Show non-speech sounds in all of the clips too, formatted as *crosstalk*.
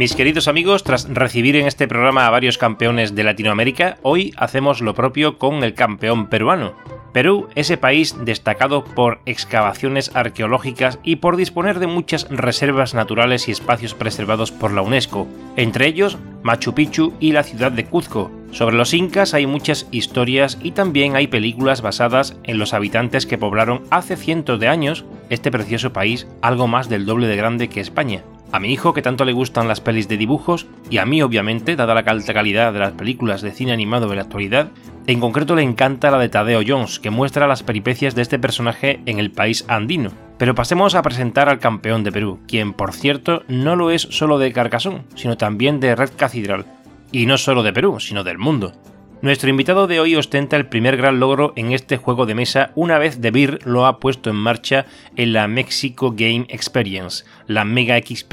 Mis queridos amigos, tras recibir en este programa a varios campeones de Latinoamérica, hoy hacemos lo propio con el campeón peruano. Perú, ese país destacado por excavaciones arqueológicas y por disponer de muchas reservas naturales y espacios preservados por la UNESCO, entre ellos Machu Picchu y la ciudad de Cuzco. Sobre los incas hay muchas historias y también hay películas basadas en los habitantes que poblaron hace cientos de años este precioso país, algo más del doble de grande que España. A mi hijo, que tanto le gustan las pelis de dibujos, y a mí, obviamente, dada la alta calidad de las películas de cine animado de la actualidad, en concreto le encanta la de Tadeo Jones, que muestra las peripecias de este personaje en el país andino. Pero pasemos a presentar al campeón de Perú, quien, por cierto, no lo es solo de Carcasón, sino también de Red Cathedral. Y no solo de Perú, sino del mundo. Nuestro invitado de hoy ostenta el primer gran logro en este juego de mesa una vez De Beer lo ha puesto en marcha en la Mexico Game Experience, la Mega XP,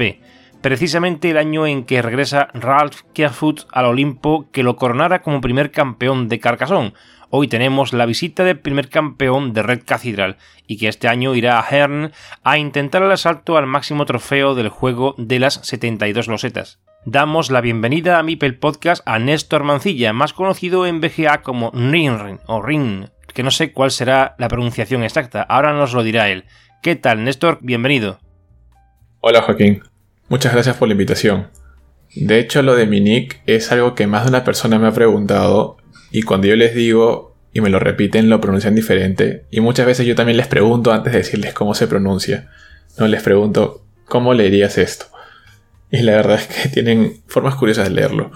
precisamente el año en que regresa Ralph Kerfoot al Olimpo que lo coronara como primer campeón de Carcassonne. Hoy tenemos la visita del primer campeón de Red Cathedral y que este año irá a Hern a intentar el asalto al máximo trofeo del juego de las 72 losetas damos la bienvenida a Mipel Podcast a Néstor Mancilla, más conocido en BGA como Ring o Ring, que no sé cuál será la pronunciación exacta, ahora nos lo dirá él. ¿Qué tal, Néstor? Bienvenido. Hola, Joaquín. Muchas gracias por la invitación. De hecho, lo de mi nick es algo que más de una persona me ha preguntado y cuando yo les digo y me lo repiten lo pronuncian diferente y muchas veces yo también les pregunto antes de decirles cómo se pronuncia. No les pregunto, ¿cómo leerías esto? Y la verdad es que *laughs* tienen formas curiosas de leerlo.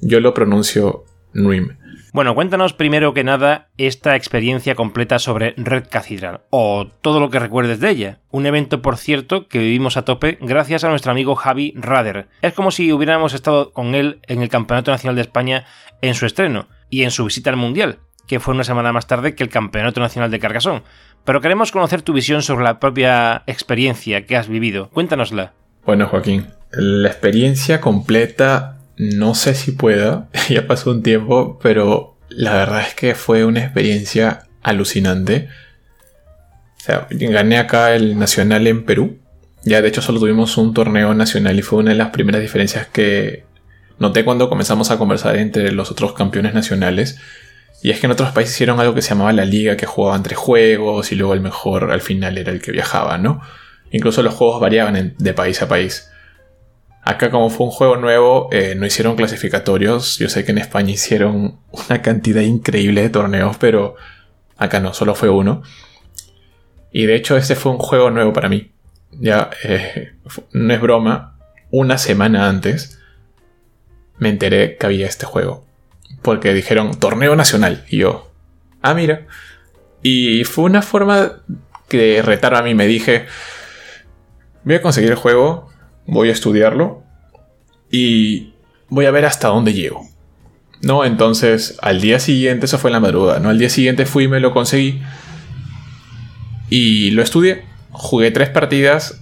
Yo lo pronuncio Nuim. Bueno, cuéntanos primero que nada esta experiencia completa sobre Red Cathedral, o todo lo que recuerdes de ella. Un evento, por cierto, que vivimos a tope gracias a nuestro amigo Javi Rader. Es como si hubiéramos estado con él en el Campeonato Nacional de España en su estreno y en su visita al Mundial, que fue una semana más tarde que el Campeonato Nacional de Carcassonne. Pero queremos conocer tu visión sobre la propia experiencia que has vivido. Cuéntanosla. Bueno, Joaquín, la experiencia completa no sé si pueda, *laughs* ya pasó un tiempo, pero la verdad es que fue una experiencia alucinante. O sea, gané acá el nacional en Perú. Ya de hecho solo tuvimos un torneo nacional y fue una de las primeras diferencias que noté cuando comenzamos a conversar entre los otros campeones nacionales. Y es que en otros países hicieron algo que se llamaba la liga, que jugaban tres juegos y luego el mejor al final era el que viajaba, ¿no? Incluso los juegos variaban de país a país. Acá como fue un juego nuevo, eh, no hicieron clasificatorios. Yo sé que en España hicieron una cantidad increíble de torneos, pero acá no, solo fue uno. Y de hecho este fue un juego nuevo para mí. Ya, eh, no es broma, una semana antes me enteré que había este juego. Porque dijeron torneo nacional. Y yo, ah, mira. Y fue una forma que retar a mí. Me dije, voy a conseguir el juego, voy a estudiarlo y voy a ver hasta dónde llego. ¿No? Entonces, al día siguiente, eso fue en la madrugada, ¿no? Al día siguiente fui y me lo conseguí. Y lo estudié. Jugué tres partidas.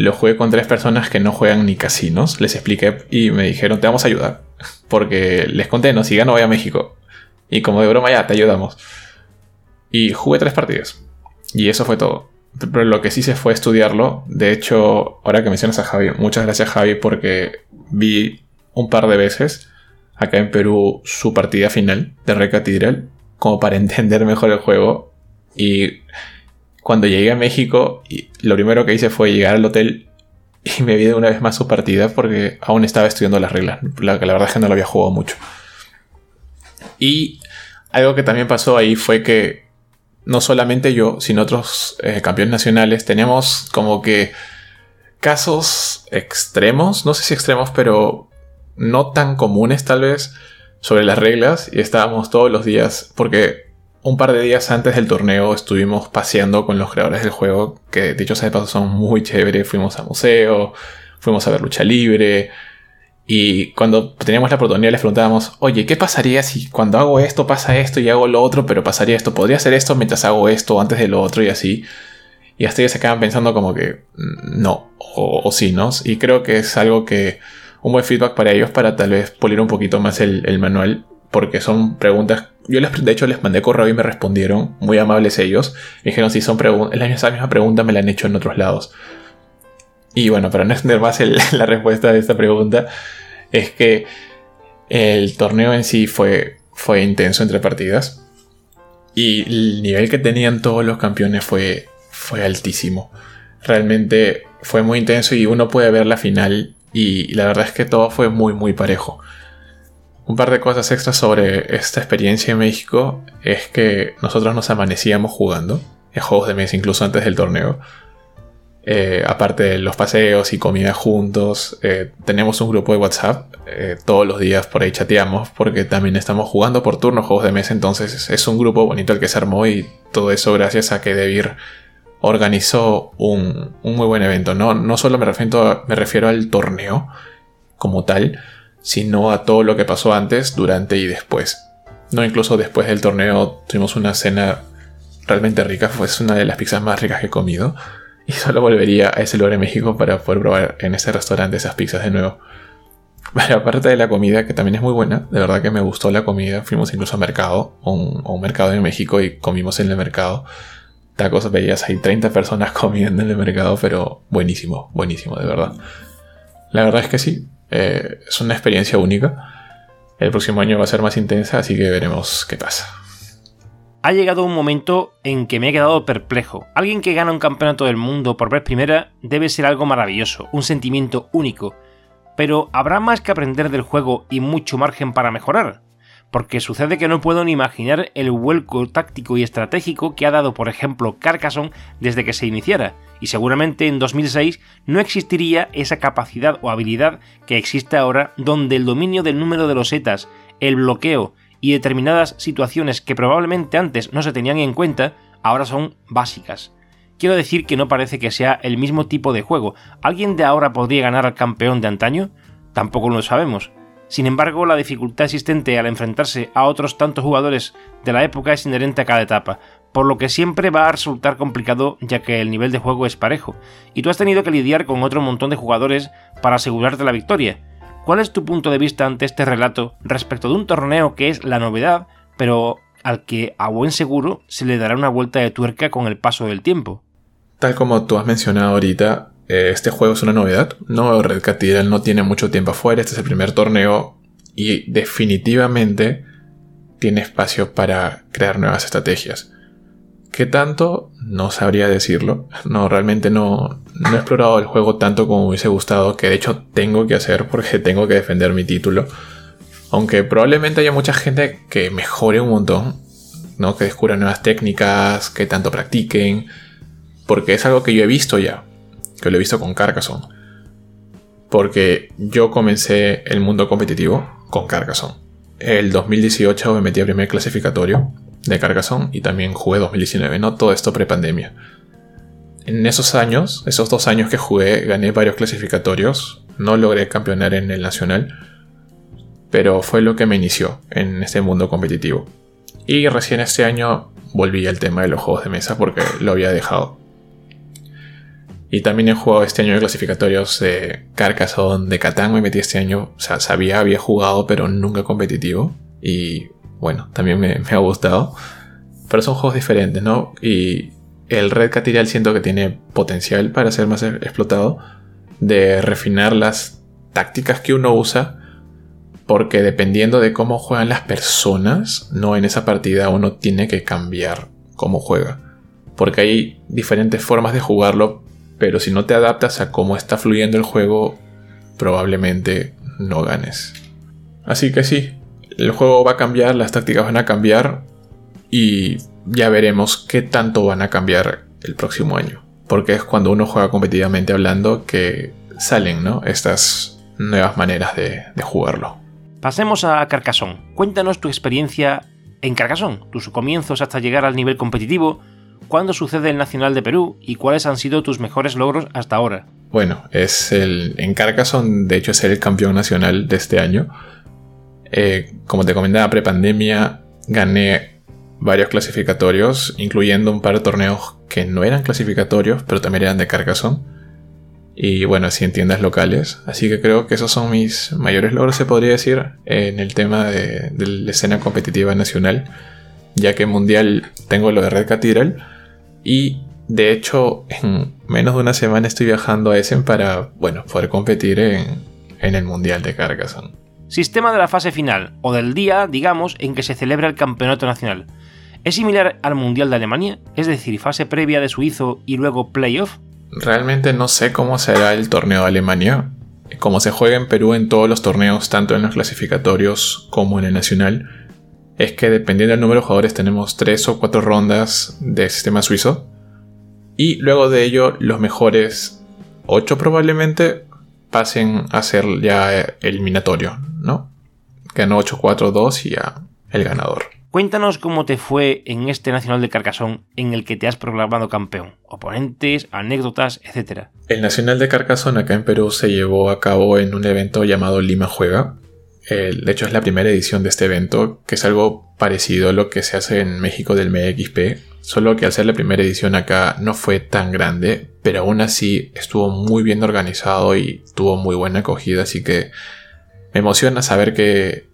Lo jugué con tres personas que no juegan ni casinos. Les expliqué y me dijeron, te vamos a ayudar. *laughs* Porque les conté, no, si gano voy a México. Y como de broma ya, te ayudamos. Y jugué tres partidas. Y eso fue todo. Pero lo que sí se fue estudiarlo. De hecho, ahora que mencionas a Javi, muchas gracias Javi porque vi un par de veces acá en Perú su partida final de Recatedral como para *laughs* entender mejor el juego. Y cuando llegué a México, lo primero que hice fue llegar al hotel y me vi de una vez más su partida porque aún estaba estudiando las reglas. La, verdad es que no lo había jugado mucho. Y algo que también pasó ahí fue que no solamente yo, sino otros eh, campeones nacionales teníamos como que casos extremos, no sé si extremos, pero no tan comunes tal vez, sobre las reglas y estábamos todos los días, porque un par de días antes del torneo estuvimos paseando con los creadores del juego, que dicho sea de paso son muy chéveres, fuimos a museo, fuimos a ver lucha libre, y cuando teníamos la oportunidad les preguntábamos, oye, ¿qué pasaría si cuando hago esto pasa esto y hago lo otro, pero pasaría esto? ¿Podría hacer esto mientras hago esto antes de lo otro y así? Y hasta ellos se acaban pensando como que mm, no, o, sí, ¿no? Y creo que es algo que un buen feedback para ellos para tal vez pulir un poquito más el, manual, porque son preguntas. Yo les, de hecho les mandé correo y me respondieron, muy amables ellos. Me dijeron si son preguntas, la misma pregunta me la han hecho en otros lados. Y bueno, para no extender más *laughs* la respuesta de esta pregunta, es que el torneo en sí fue, fue intenso entre partidas. Y el nivel que tenían todos los campeones fue, fue altísimo. Realmente fue muy intenso y uno puede ver la final y la verdad es que todo fue muy muy parejo. Un par de cosas extras sobre esta experiencia en México es que nosotros nos amanecíamos jugando en juegos de mesa incluso antes del torneo. Eh, aparte de los paseos y comida juntos, eh, tenemos un grupo de WhatsApp. Eh, todos los días por ahí chateamos porque también estamos jugando por turno juegos de mesa. Entonces es un grupo bonito el que se armó y todo eso gracias a que Debir organizó un, muy buen evento. No, no solo me refiero, me refiero al torneo como tal, sino a todo lo que pasó antes, durante y después. No, incluso después del torneo tuvimos una cena realmente rica. Fue una de las pizzas más ricas que he comido. Y solo volvería a ese lugar en México para poder probar en ese restaurante esas pizzas de nuevo. *laughs* Pero aparte de la comida, que también es muy buena, de verdad que me gustó la comida. Fuimos incluso a mercado, un, mercado en México y comimos en el mercado. Tacos veías hay 30 personas *laughs* comiendo en el mercado, pero buenísimo, buenísimo, de verdad. La verdad es que sí, eh, es una experiencia única. El próximo año va a ser más intensa, así que veremos qué pasa ha llegado un momento en que me he quedado perplejo. Alguien que gana un campeonato del mundo por vez primera debe ser algo maravilloso, un sentimiento único. Pero habrá más que aprender del juego y mucho margen para mejorar. Porque sucede que no puedo ni imaginar el vuelco táctico y estratégico que ha dado, por ejemplo, Carcassonne desde que se iniciara, y seguramente en 2006 no existiría esa capacidad o habilidad que existe ahora donde el dominio del número de los etas, el bloqueo y determinadas situaciones que probablemente antes no se tenían en cuenta, ahora son básicas. Quiero decir que no parece que sea el mismo tipo de juego. ¿Alguien de ahora podría ganar al campeón de antaño? Tampoco lo sabemos. Sin embargo, la dificultad existente al enfrentarse a otros tantos jugadores de la época es inherente a cada etapa, por lo que siempre va a resultar complicado ya que el nivel de juego es parejo, y tú has tenido que lidiar con otro montón de jugadores para asegurarte la victoria, ¿Cuál es tu punto de vista ante este relato respecto de un torneo que es la novedad, pero al que a buen seguro se le dará una vuelta de tuerca con el paso del tiempo? Tal como tú has mencionado ahorita, eh, este juego es una novedad. No, Red Cathedral no tiene mucho tiempo afuera, este es el primer torneo y definitivamente tiene espacio para crear nuevas estrategias. ¿Qué tanto? No sabría decirlo. No, realmente no, no he explorado el juego tanto como me hubiese gustado, que de hecho tengo que hacer porque *laughs* tengo que defender mi título. Aunque probablemente haya mucha gente que mejore un montón, ¿no? Que descubra nuevas técnicas, que tanto practiquen. Porque es algo que yo he visto ya. Que lo he visto con Carcassonne. Porque yo comencé el mundo competitivo con Carcassonne. El 2018 me metí a primer clasificatorio de Carcassonne y también jugué 2019, ¿no? Todo esto prepandemia. En esos años, esos dos años que jugué, gané varios clasificatorios. No logré campeonar en el nacional, pero fue lo que me inició en este mundo competitivo. Y recién este año volví al tema de los juegos de mesa porque lo había dejado. Y también he jugado este año de clasificatorios de Carcassonne, de Catán me metí este año. O sea, sabía, había jugado, pero nunca competitivo. Y bueno, también me, ha gustado. Pero son juegos diferentes, ¿no? Y el Red Cathedral siento que tiene potencial para ser más explotado. De refinar las tácticas que uno usa. Porque dependiendo de cómo juegan las personas, no en esa partida uno tiene que cambiar cómo juega. Porque hay diferentes formas de jugarlo, pero si no te adaptas a cómo está fluyendo el juego, probablemente no ganes. Así que sí, el juego va a cambiar, las tácticas van a cambiar y ya veremos qué tanto van a cambiar el próximo año. Porque es cuando uno juega competitivamente hablando que salen ¿no? estas nuevas maneras de, de jugarlo. Pasemos a Carcassonne. Cuéntanos tu experiencia en Carcassonne, tus comienzos hasta llegar al nivel competitivo, cuándo sucede el Nacional de Perú y cuáles han sido tus mejores logros hasta ahora. Bueno, es el en Carcassonne, de hecho, es el campeón nacional de este año. Eh, como te comentaba, prepandemia gané varios clasificatorios, incluyendo un par de torneos que no eran clasificatorios, pero también eran de Carcassonne. Y bueno, así en tiendas locales. Así que creo que esos son mis mayores logros, se podría decir, en el tema de, la escena competitiva nacional. Ya que mundial tengo lo de Red Cathedral. Y de hecho, en menos de una semana estoy viajando a Essen para, bueno, poder competir en, en el Mundial de Carcassonne. Sistema de la fase final, o del día, digamos, en que se celebra el campeonato nacional. ¿Es similar al Mundial de Alemania? Es decir, fase previa de suizo y luego playoff. Realmente no sé cómo será el torneo de Alemania. Como se juega en Perú en todos los torneos, tanto en los clasificatorios como en el nacional, es que dependiendo del número de jugadores tenemos tres o cuatro rondas del sistema suizo y luego de ello, los mejores 8 probablemente pasen a ser ya eliminatorio, ¿no? Ganó 8-4-2 y ya el ganador. Cuéntanos cómo te fue en este Nacional de Carcassonne en el que te has proclamado campeón. Oponentes, anécdotas, etc. El Nacional de Carcassonne acá en Perú se llevó a cabo en un evento llamado Lima Juega. de hecho es la primera edición de este evento, que es algo parecido a lo que se hace en México del MXP, Solo que ser la primera edición acá no fue tan grande, pero aún así estuvo muy bien organizado y tuvo muy buena acogida, así que me emociona saber que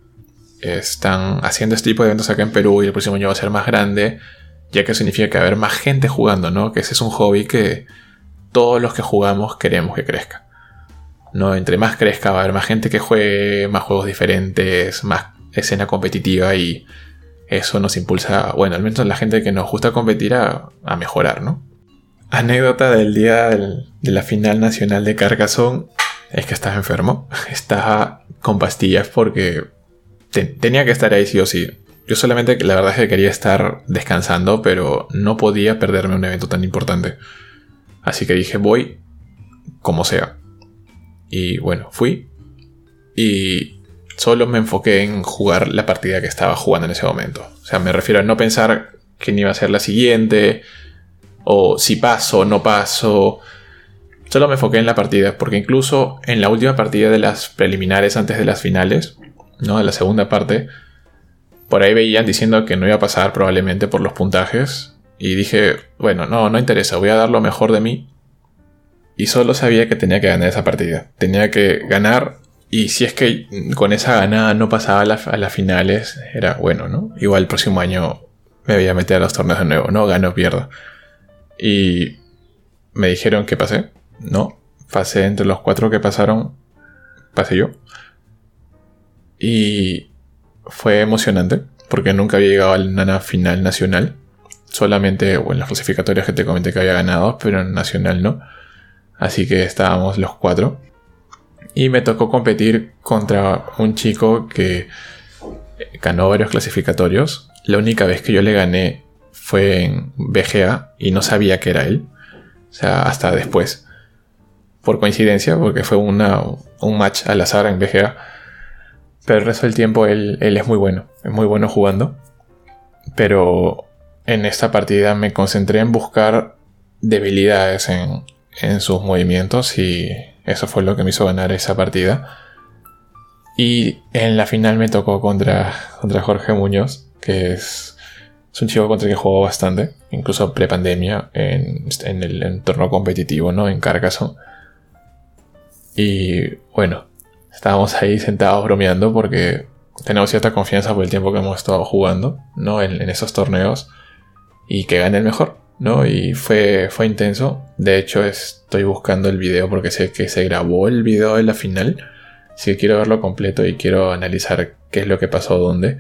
están haciendo este tipo de eventos acá en Perú y el próximo año va a ser más grande, ya que significa que va a haber más gente jugando, ¿no? Que ese es un hobby que todos los que jugamos queremos que crezca. ¿no? Entre más crezca va a haber más gente que juegue, más juegos diferentes, más escena competitiva y eso nos impulsa, bueno, al menos la gente que nos gusta competir a, mejorar, ¿no? Anécdota del día de la final nacional de Carcassonne es que estaba enfermo, *laughs* estaba con pastillas porque tenía que estar ahí sí o sí. Yo solamente la verdad es que quería estar descansando, pero no podía perderme un evento tan importante. Así que dije, voy como sea. Y bueno, fui. Y solo me enfoqué en jugar la partida que estaba jugando en ese momento. O sea, me refiero a no pensar quién iba a ser la siguiente, o si paso o no paso. Solo me enfoqué en la partida, porque incluso en la última partida de las preliminares antes de las finales, ¿no? De la segunda parte, por ahí veían diciendo que no iba a pasar probablemente por los puntajes. Y dije, bueno, no, no interesa, voy a dar lo mejor de mí. Y solo sabía que tenía que ganar esa partida. Tenía que ganar y si es que con esa ganada no pasaba a, las finales, era bueno, ¿no? Igual el próximo año me voy a meter a los torneos de nuevo, ¿no? Gano pierdo. Y me dijeron que pasé. No, pasé entre los cuatro que pasaron, pasé yo. Y fue emocionante, porque nunca había llegado a la final nacional. Solamente o en las clasificatorias que te comenté que había ganado, pero en nacional no. Así que estábamos los cuatro. Y me tocó competir contra un chico que ganó varios clasificatorios. La única vez que yo le gané fue en BGA y no sabía que era él. O sea, hasta después. Por coincidencia, porque fue una, un match al azar en BGA. Pero el resto del tiempo él, él es muy bueno. Es muy bueno jugando. Pero en esta partida me concentré en buscar debilidades en, en sus movimientos y eso fue lo que me hizo ganar esa partida. Y en la final me tocó contra, contra Jorge Muñoz, que es, un chico contra el que jugó bastante, incluso pre-pandemia, en, en, el entorno competitivo, ¿no? En Carcassonne. Y bueno, estábamos ahí sentados bromeando porque tenemos cierta confianza por el tiempo que hemos estado jugando, ¿no? En, en esos torneos. Y que gane el mejor. ¿No? Y fue, fue intenso. De hecho, estoy buscando el video porque sé que se grabó el video de la final. Así que quiero verlo completo y quiero analizar qué es lo que pasó dónde.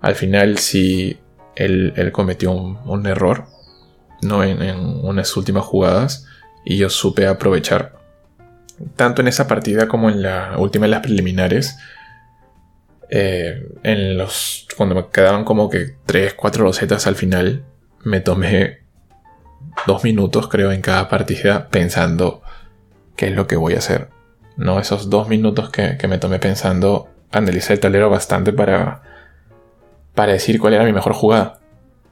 Al final, sí, él, cometió un, error, ¿no? En, unas últimas jugadas. Y yo supe aprovechar. Tanto en esa partida como en la última de las preliminares. Eh, en los, cuando me quedaban como que 3, 4 rosetas al final, me tomé dos minutos creo en cada partida pensando qué es lo que voy a hacer. No, esos dos minutos que, que me tomé pensando, analicé el tablero bastante para, para decir cuál era mi mejor jugada.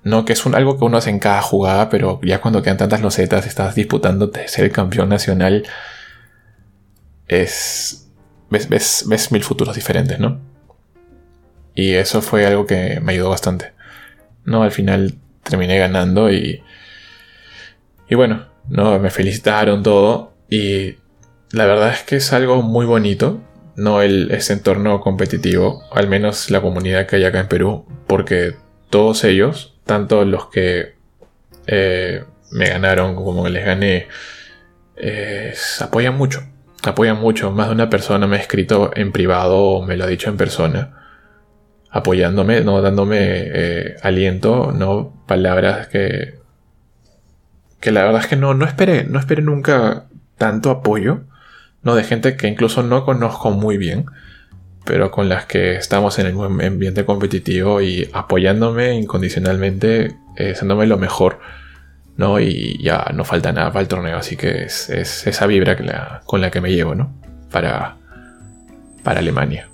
No, que es un, algo que uno hace en cada jugada, pero ya cuando quedan tantas losetas, estás disputando de ser el campeón nacional, es... Ves, ves, ves mil futuros diferentes, ¿no? Y eso fue algo que me ayudó bastante. No, al final terminé ganando y... Y bueno, no, me felicitaron todo y la verdad es que es algo muy bonito, no el, ese entorno competitivo, al menos la comunidad que hay acá en Perú, porque todos ellos, tanto los que eh, me ganaron como que les gané, eh, apoyan mucho, apoyan mucho. Más de una persona me ha escrito en privado o me lo ha dicho en persona apoyándome, no dándome eh, aliento, no palabras que que la verdad es que no no esperé, no esperé nunca tanto apoyo, no de gente que incluso no conozco muy bien, pero con las que estamos en el ambiente competitivo y apoyándome incondicionalmente, eh, lo mejor. ¿no? Y ya no falta nada para el torneo, así que es, esa vibra con la que me llevo, ¿no? Para, para Alemania.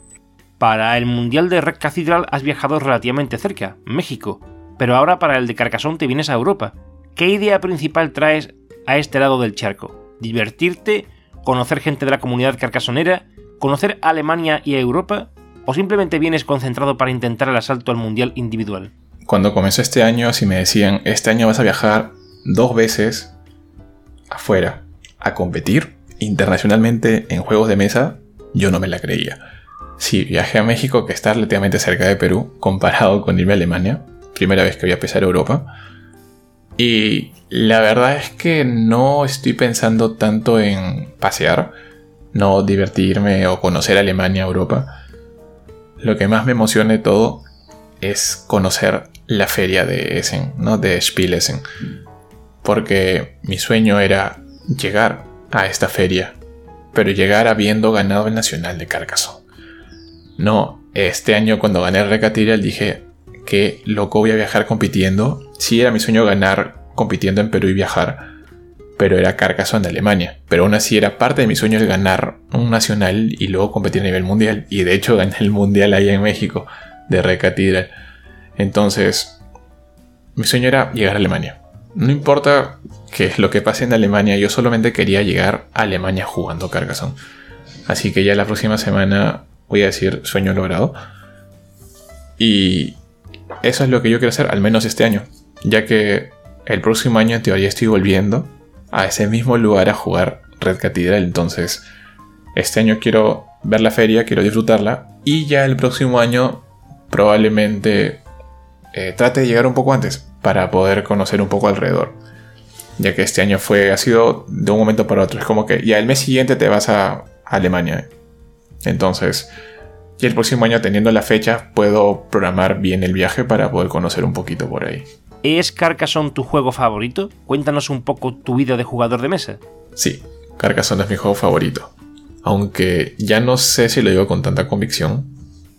Para el Mundial de Red Cathedral has viajado relativamente cerca, México, pero ahora para el de Carcassonne te vienes a Europa. ¿Qué idea principal traes a este lado del charco? ¿Divertirte? ¿Conocer gente de la comunidad carcasonera? ¿Conocer Alemania y Europa? ¿O simplemente vienes concentrado para intentar el asalto al Mundial individual? Cuando comenzó este año, si me decían, este año vas a viajar dos veces afuera a competir internacionalmente en juegos de mesa, yo no me la creía. Sí, viajé a México, que está relativamente cerca de Perú, comparado con irme a Alemania. Primera vez que voy a pisar Europa. Y la verdad es que no estoy pensando tanto en pasear, no divertirme o conocer Alemania, Europa. Lo que más me emociona de todo es conocer la feria de Essen, ¿no? De Spielessen. Porque mi sueño era llegar a esta feria, pero llegar habiendo ganado el Nacional de Carcassonne. No, este año cuando gané el Recatirial dije que loco voy a viajar compitiendo. Sí era mi sueño ganar compitiendo en Perú y viajar, pero era Carcassonne de Alemania. Pero aún así era parte de mi sueño el ganar un nacional y luego competir a nivel mundial. Y de hecho gané el mundial allá en México de Recatirial. Entonces, mi sueño era llegar a Alemania. No importa qué es lo que pase en Alemania, yo solamente quería llegar a Alemania jugando Carcassonne. Así que ya la próxima semana voy a decir sueño logrado. Y eso es lo que yo quiero hacer, al menos este año. Ya que el próximo año en teoría estoy volviendo a ese mismo lugar a jugar Red Cathedral. Entonces, este año quiero ver la feria, quiero disfrutarla. Y ya el próximo año probablemente eh, trate de llegar un poco antes para poder conocer un poco alrededor. Ya que este año fue, ha sido de un momento para otro. Es como que ya el mes siguiente te vas a Alemania. Entonces, y el próximo año teniendo la fecha, puedo programar bien el viaje para poder conocer un poquito por ahí. ¿Es Carcassonne tu juego favorito? Cuéntanos un poco tu vida de jugador de mesa. Sí, Carcassonne es mi juego favorito. Aunque ya no sé si lo digo con tanta convicción,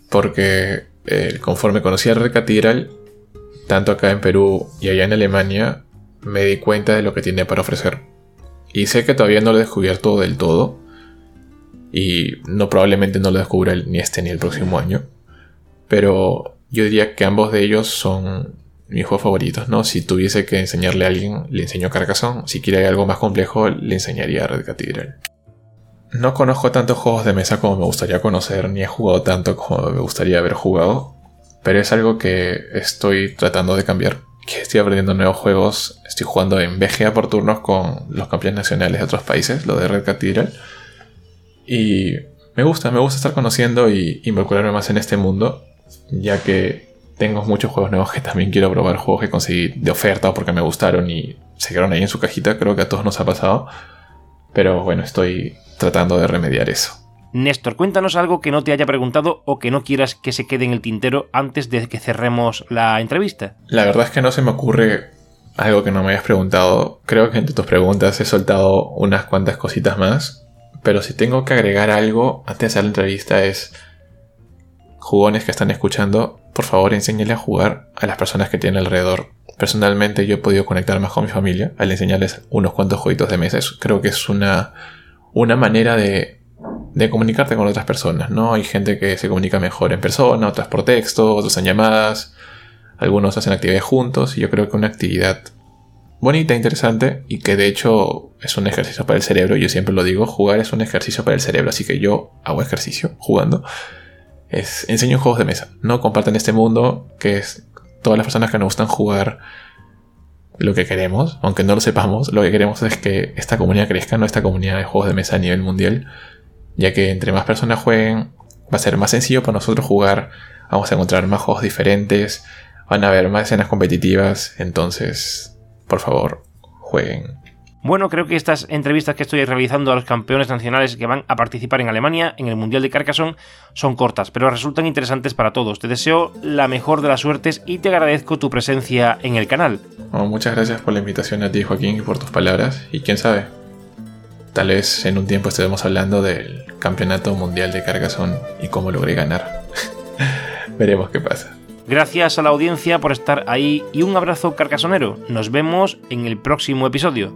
porque eh, conforme conocí a Red Cathedral, tanto acá en Perú y allá en Alemania, me di cuenta de lo que tiene para ofrecer. Y sé que todavía no lo he descubierto del todo, y no probablemente no lo descubra ni este ni el próximo año. Pero yo diría que ambos de ellos son mis juegos favoritos, ¿no? Si tuviese que enseñarle a alguien, le enseño Carcassonne. Si quiere algo más complejo, le enseñaría Red Cathedral. No conozco tantos juegos de mesa como me gustaría conocer, ni he jugado tanto como me gustaría haber jugado, pero es algo que estoy tratando de cambiar. Que estoy aprendiendo nuevos juegos, estoy jugando en BGA por turnos con los campeones nacionales de otros países, lo de Red Cathedral y me gusta, me gusta estar conociendo y involucrarme más en este mundo, ya que tengo muchos juegos nuevos que también quiero probar, juegos que conseguí de oferta o porque me gustaron y se quedaron ahí en su cajita, creo que a todos nos ha pasado. Pero bueno, estoy tratando de remediar eso. Néstor, cuéntanos algo que no te haya preguntado o que no quieras que se quede en el tintero antes de que cerremos la entrevista. La verdad es que no se me ocurre algo que no me hayas preguntado. Creo que entre tus preguntas he soltado unas cuantas cositas más. Pero si tengo que agregar algo antes de hacer la entrevista es jugones que están escuchando, por favor enséñale a jugar a las personas que tienen alrededor. Personalmente yo he podido conectar más con mi familia al enseñarles unos cuantos jueguitos de mesa. Creo que es una, una manera de, de comunicarte con otras personas, ¿no? Hay gente que se comunica mejor en persona, otras por texto, otras en llamadas, algunos hacen actividades juntos y yo creo que una actividad bonita, interesante y que de hecho es un ejercicio para el cerebro. Yo siempre lo digo, jugar es un ejercicio para el cerebro, así que yo hago ejercicio jugando. Es, enseño juegos de mesa, no comparten este mundo que es todas las personas que nos gustan jugar lo que queremos, aunque no lo sepamos, lo que queremos es que esta comunidad crezca, no esta comunidad de juegos de mesa a nivel mundial, ya que entre más personas jueguen, va a ser más sencillo para nosotros jugar, vamos a encontrar más juegos diferentes, van a haber más escenas competitivas, entonces por favor, jueguen. Bueno, creo que estas entrevistas que estoy realizando a los campeones nacionales que van a participar en Alemania en el Mundial de Carcassonne son cortas, pero resultan interesantes para todos. Te deseo la mejor de las suertes y te agradezco tu presencia en el canal. muchas gracias por la invitación a ti, Joaquín, y por tus palabras. Y quién sabe, tal vez en un tiempo estemos hablando del Campeonato Mundial de Carcassonne y cómo logré ganar. *laughs* Veremos qué pasa. Gracias a la audiencia por estar ahí y un abrazo carcasonero. Nos vemos en el próximo episodio.